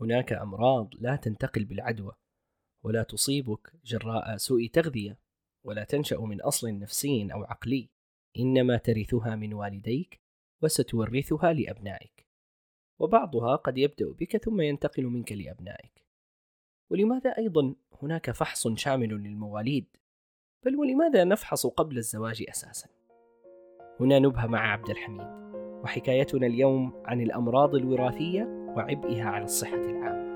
هناك أمراض لا تنتقل بالعدوى ولا تصيبك جراء سوء تغذية ولا تنشأ من أصل نفسي أو عقلي. إنما ترثها من والديك وستورثها لأبنائك. وبعضها قد يبدأ بك ثم ينتقل منك لأبنائك. ولماذا أيضا هناك فحص شامل للمواليد؟ بل ولماذا نفحص قبل الزواج أساسا؟ هنا نبهى مع عبد الحميد وحكايتنا اليوم عن الأمراض الوراثية وعبئها على الصحة العامة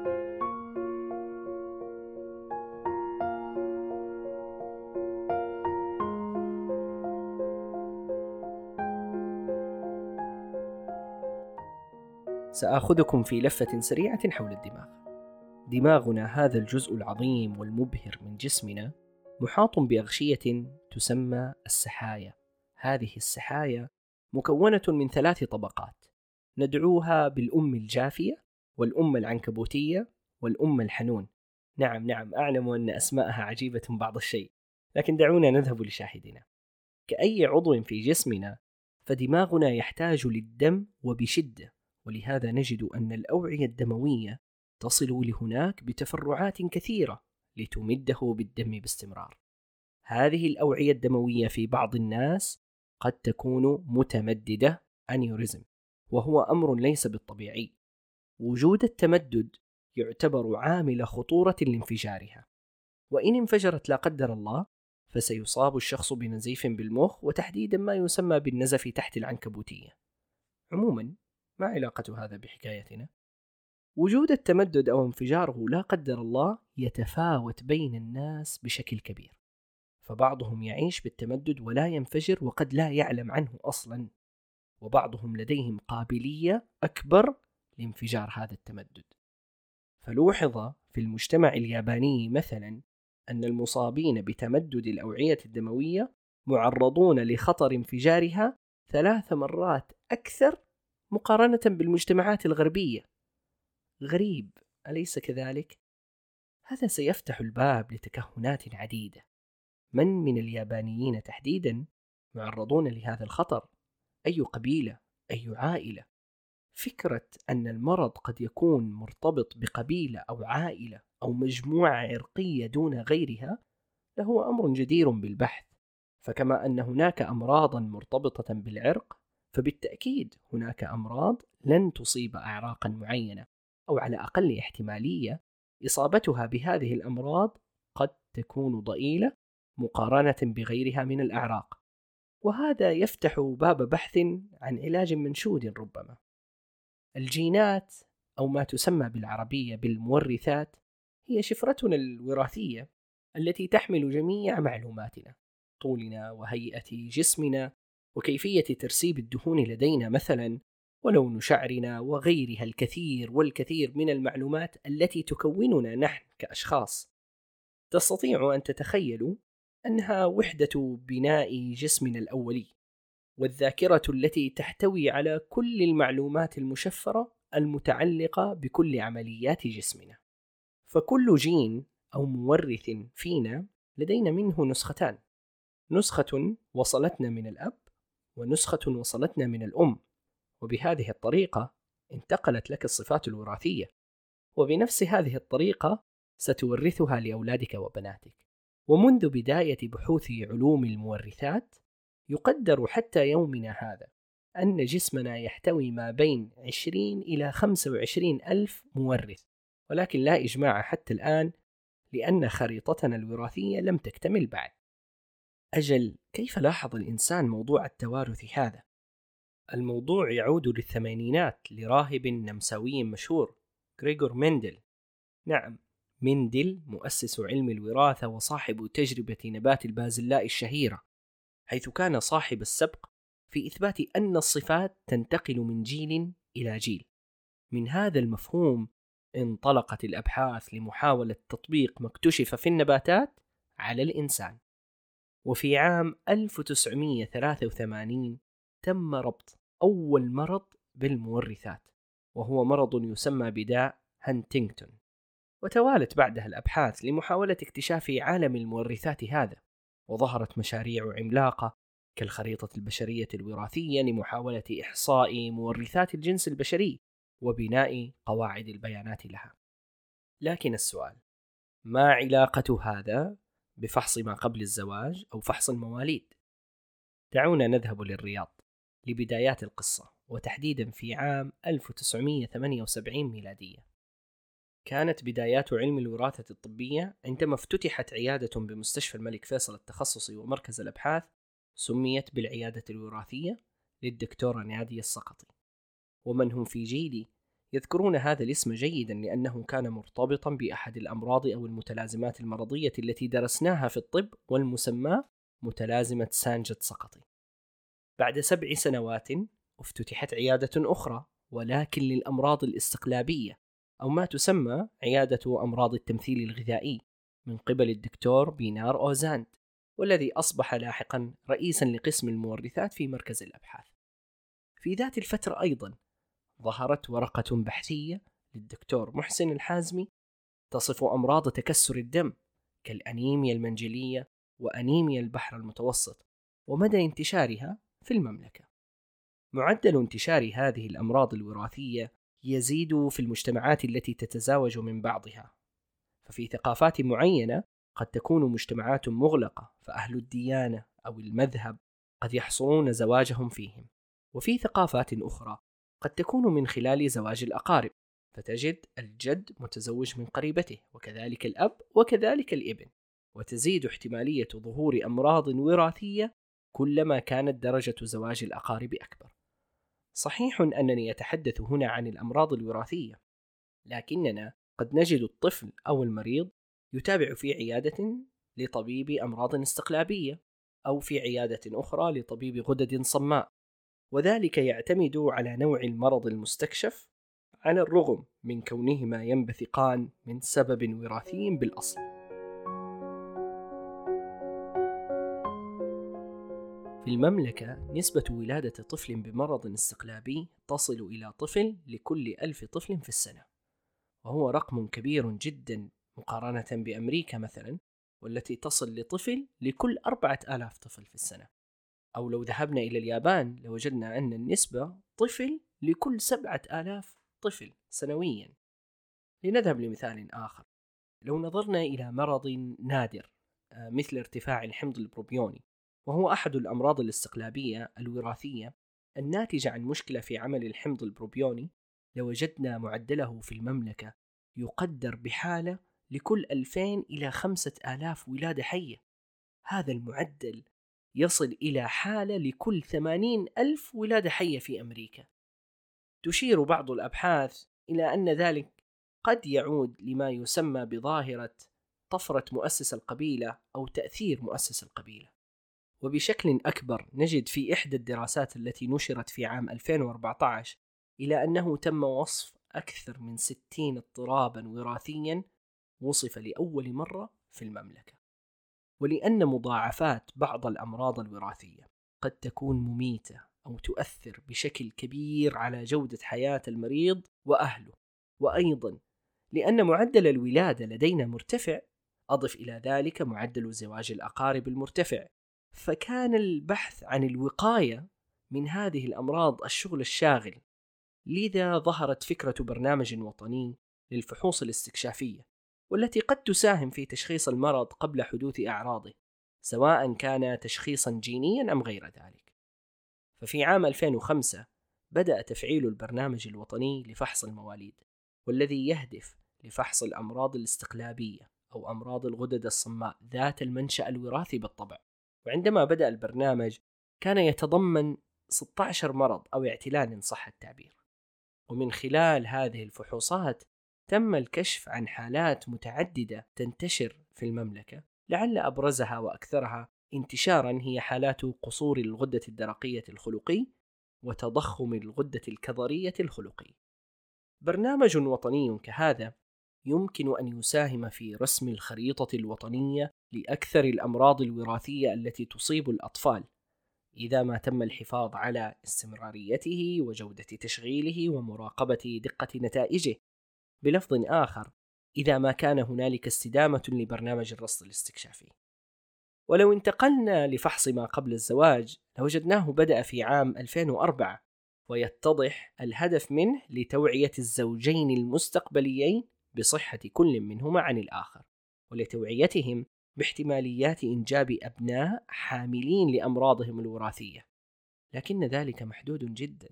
سآخذكم في لفة سريعة حول الدماغ. دماغنا هذا الجزء العظيم والمبهر من جسمنا محاط بأغشية تسمى السحايا. هذه السحايا مكونة من ثلاث طبقات ندعوها بالأم الجافية والأم العنكبوتية والأم الحنون. نعم نعم أعلم أن أسماءها عجيبة بعض الشيء، لكن دعونا نذهب لشاهدنا. كأي عضو في جسمنا فدماغنا يحتاج للدم وبشدة ولهذا نجد أن الأوعية الدموية تصل لهناك بتفرعات كثيرة لتمده بالدم باستمرار. هذه الأوعية الدموية في بعض الناس قد تكون متمددة أنيوريزم وهو أمر ليس بالطبيعي. وجود التمدد يعتبر عامل خطورة لانفجارها. وإن انفجرت لا قدر الله فسيصاب الشخص بنزيف بالمخ وتحديدا ما يسمى بالنزف تحت العنكبوتية. عموما ما علاقة هذا بحكايتنا؟ وجود التمدد أو انفجاره لا قدر الله يتفاوت بين الناس بشكل كبير فبعضهم يعيش بالتمدد ولا ينفجر وقد لا يعلم عنه أصلا وبعضهم لديهم قابلية أكبر لانفجار هذا التمدد فلوحظ في المجتمع الياباني مثلا أن المصابين بتمدد الأوعية الدموية معرضون لخطر انفجارها ثلاث مرات أكثر مقارنة بالمجتمعات الغربية. غريب، أليس كذلك؟ هذا سيفتح الباب لتكهنات عديدة. من من اليابانيين تحديدا معرضون لهذا الخطر؟ أي قبيلة؟ أي عائلة؟ فكرة أن المرض قد يكون مرتبط بقبيلة أو عائلة أو مجموعة عرقية دون غيرها لهو أمر جدير بالبحث فكما أن هناك أمراضا مرتبطة بالعرق فبالتأكيد هناك أمراض لن تصيب أعراقا معينة أو على أقل احتمالية إصابتها بهذه الأمراض قد تكون ضئيلة مقارنة بغيرها من الأعراق وهذا يفتح باب بحث عن علاج منشود ربما الجينات أو ما تسمى بالعربية بالمورثات هي شفرتنا الوراثية التي تحمل جميع معلوماتنا طولنا وهيئة جسمنا وكيفية ترسيب الدهون لدينا مثلا ولون شعرنا وغيرها الكثير والكثير من المعلومات التي تكوننا نحن كأشخاص. تستطيع أن تتخيلوا أنها وحدة بناء جسمنا الأولي، والذاكرة التي تحتوي على كل المعلومات المشفرة المتعلقة بكل عمليات جسمنا. فكل جين أو مورث فينا لدينا منه نسختان. نسخة وصلتنا من الأب ونسخة وصلتنا من الأم وبهذه الطريقة انتقلت لك الصفات الوراثية وبنفس هذه الطريقة ستورثها لأولادك وبناتك ومنذ بداية بحوث علوم المورثات يقدر حتى يومنا هذا أن جسمنا يحتوي ما بين 20 إلى 25 ألف مورث. ولكن لا إجماع حتى الآن لأن خريطتنا الوراثية لم تكتمل بعد. أجل كيف لاحظ الإنسان موضوع التوارث هذا؟ الموضوع يعود للثمانينات لراهب نمساوي مشهور غريغور مندل نعم مندل مؤسس علم الوراثة وصاحب تجربة نبات البازلاء الشهيرة حيث كان صاحب السبق في إثبات أن الصفات تنتقل من جيل إلى جيل. من هذا المفهوم انطلقت الأبحاث لمحاولة تطبيق ما اكتشف في النباتات على الإنسان. وفي عام 1983 تم ربط أول مرض بالمورثات وهو مرض يسمى بداء هانتينغتون. وتوالت بعدها الأبحاث لمحاولة اكتشاف عالم المورثات هذا وظهرت مشاريع عملاقة كالخريطة البشرية الوراثية لمحاولة إحصاء مورثات الجنس البشري وبناء قواعد البيانات لها. لكن السؤال: ما علاقة هذا بفحص ما قبل الزواج أو فحص المواليد؟ دعونا نذهب للرياض لبدايات القصة وتحديدا في عام 1978 ميلادية. كانت بدايات علم الوراثة الطبية عندما افتتحت عيادة بمستشفى الملك فيصل التخصصي ومركز الأبحاث سميت بالعيادة الوراثية للدكتورة نادية السقطي. ومن هم في جيلي يذكرون هذا الاسم جيدا لأنه كان مرتبطا بأحد الأمراض أو المتلازمات المرضية التي درسناها في الطب والمسمى متلازمة سانجت سقطي. بعد سبع سنوات افتتحت عيادة أخرى ولكن للأمراض الاستقلابية أو ما تسمى عيادة أمراض التمثيل الغذائي من قبل الدكتور بينار أوزاند والذي أصبح لاحقا رئيسا لقسم المورثات في مركز الأبحاث في ذات الفترة أيضا ظهرت ورقة بحثية للدكتور محسن الحازمي تصف أمراض تكسر الدم كالأنيميا المنجلية وأنيميا البحر المتوسط ومدى انتشارها في المملكة. معدل انتشار هذه الأمراض الوراثية يزيد في المجتمعات التي تتزاوج من بعضها، ففي ثقافات معينة قد تكون مجتمعات مغلقة فأهل الديانة أو المذهب قد يحصرون زواجهم فيهم، وفي ثقافات أخرى قد تكون من خلال زواج الأقارب فتجد الجد متزوج من قريبته وكذلك الأب وكذلك الإبن. وتزيد احتمالية ظهور أمراض وراثية كلما كانت درجة زواج الأقارب أكبر. صحيح أنني أتحدث هنا عن الأمراض الوراثية، لكننا قد نجد الطفل أو المريض يتابع في عيادة لطبيب أمراض استقلابية، أو في عيادة أخرى لطبيب غدد صماء، وذلك يعتمد على نوع المرض المستكشف على الرغم من كونهما ينبثقان من سبب وراثي بالأصل. في المملكة نسبة ولادة طفل بمرض استقلابي تصل إلى طفل لكل ألف طفل في السنة وهو رقم كبير جدا مقارنة بأمريكا مثلا والتي تصل لطفل لكل أربعة آلاف طفل في السنة. أو لو ذهبنا إلى اليابان لوجدنا أن النسبة طفل لكل سبعة آلاف طفل سنويا. لنذهب لمثال آخر. لو نظرنا إلى مرض نادر آه، مثل ارتفاع الحمض البروبيوني وهو أحد الأمراض الاستقلابية الوراثية الناتجة عن مشكلة في عمل الحمض البروبيوني لوجدنا معدله في المملكة يقدر بحالة لكل 2000 إلى 5000 ولادة حية. هذا المعدل يصل إلى حالة لكل 80 ألف ولادة حية في أمريكا. تشير بعض الأبحاث إلى أن ذلك قد يعود لما يسمى بظاهرة طفرة مؤسس القبيلة أو تأثير مؤسس القبيلة. وبشكل أكبر نجد في إحدى الدراسات التي نشرت في عام 2014 إلى أنه تم وصف أكثر من 60 اضطرابا وراثيا وصف لأول مرة في المملكة. ولأن مضاعفات بعض الأمراض الوراثية قد تكون مميتة أو تؤثر بشكل كبير على جودة حياة المريض وأهله. وأيضا لأن معدل الولادة لدينا مرتفع أضف إلى ذلك معدل زواج الأقارب المرتفع. فكان البحث عن الوقاية من هذه الأمراض الشغل الشاغل لذا ظهرت فكرة برنامج وطني للفحوص الاستكشافية والتي قد تساهم في تشخيص المرض قبل حدوث أعراضه سواء كان تشخيصا جينيا أم غير ذلك. ففي عام 2005 بدأ تفعيل البرنامج الوطني لفحص المواليد والذي يهدف لفحص الأمراض الاستقلابية أو أمراض الغدد الصماء ذات المنشأ الوراثي بالطبع. وعندما بدأ البرنامج كان يتضمن 16 مرض أو اعتلال إن صح التعبير ومن خلال هذه الفحوصات تم الكشف عن حالات متعددة تنتشر في المملكة لعل أبرزها وأكثرها انتشارا هي حالات قصور الغدة الدرقية الخلقي وتضخم الغدة الكظرية الخلقي. برنامج وطني كهذا يمكن أن يساهم في رسم الخريطة الوطنية لأكثر الأمراض الوراثية التي تصيب الأطفال، إذا ما تم الحفاظ على استمراريته وجودة تشغيله ومراقبة دقة نتائجه، بلفظ آخر إذا ما كان هنالك استدامة لبرنامج الرصد الاستكشافي. ولو انتقلنا لفحص ما قبل الزواج لوجدناه بدأ في عام 2004 ويتضح الهدف منه لتوعية الزوجين المستقبليين بصحة كل منهما عن الآخر ولتوعيتهم باحتماليات إنجاب أبناء حاملين لأمراضهم الوراثية. لكن ذلك محدود جدا.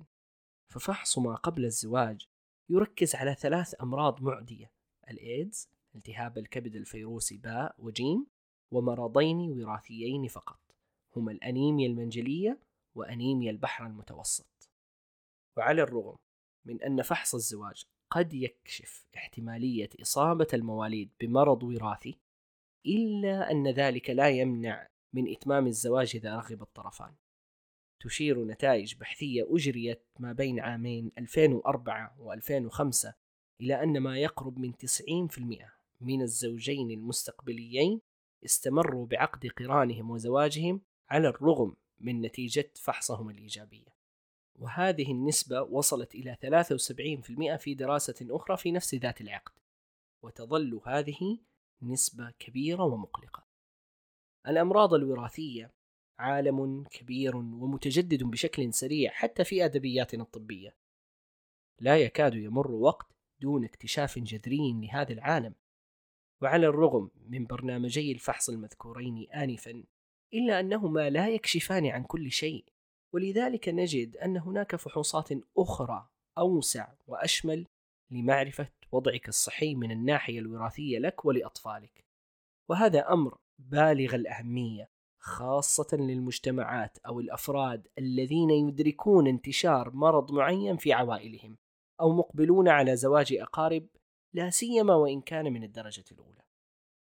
ففحص ما قبل الزواج يركز على ثلاث أمراض معدية الإيدز التهاب الكبد الفيروسي باء وجيم ومرضين وراثيين فقط. هما الأنيميا المنجلية وأنيميا البحر المتوسط. وعلى الرغم من أن فحص الزواج قد يكشف احتمالية إصابة المواليد بمرض وراثي إلا أن ذلك لا يمنع من إتمام الزواج إذا رغب الطرفان. تشير نتائج بحثية أجريت ما بين عامين 2004 و 2005 إلى أن ما يقرب من 90% من الزوجين المستقبليين استمروا بعقد قرانهم وزواجهم على الرغم من نتيجة فحصهم الإيجابية. وهذه النسبة وصلت إلى 73% في دراسة أخرى في نفس ذات العقد. وتظل هذه نسبة كبيرة ومقلقة. الأمراض الوراثية عالم كبير ومتجدد بشكل سريع حتى في أدبياتنا الطبية. لا يكاد يمر وقت دون اكتشاف جذري لهذا العالم. وعلى الرغم من برنامجي الفحص المذكورين آنفا إلا أنهما لا يكشفان عن كل شيء. ولذلك نجد أن هناك فحوصات أخرى أوسع وأشمل لمعرفة وضعك الصحي من الناحية الوراثية لك ولأطفالك وهذا أمر بالغ الأهمية خاصة للمجتمعات أو الأفراد الذين يدركون انتشار مرض معين في عوائلهم أو مقبلون على زواج أقارب لا سيما وإن كان من الدرجة الأولى.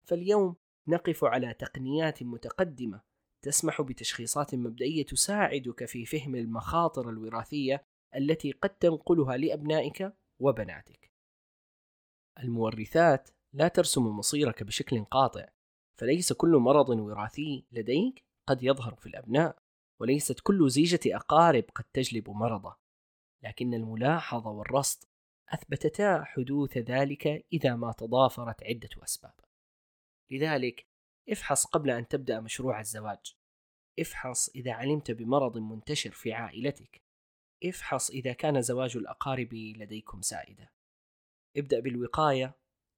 فاليوم نقف على تقنيات متقدمة تسمح بتشخيصات مبدئية تساعدك في فهم المخاطر الوراثية التي قد تنقلها لأبنائك وبناتك. المورثات لا ترسم مصيرك بشكل قاطع، فليس كل مرض وراثي لديك قد يظهر في الأبناء، وليست كل زيجة أقارب قد تجلب مرضه، لكن الملاحظة والرصد أثبتتا حدوث ذلك إذا ما تضافرت عدة أسباب. لذلك افحص قبل أن تبدأ مشروع الزواج. افحص إذا علمت بمرض منتشر في عائلتك. افحص إذا كان زواج الأقارب لديكم سائدة. ابدأ بالوقاية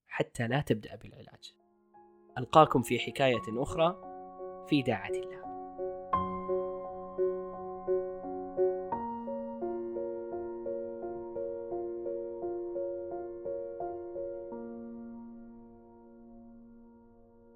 حتى لا تبدأ بالعلاج. ألقاكم في حكاية أخرى في داعة الله.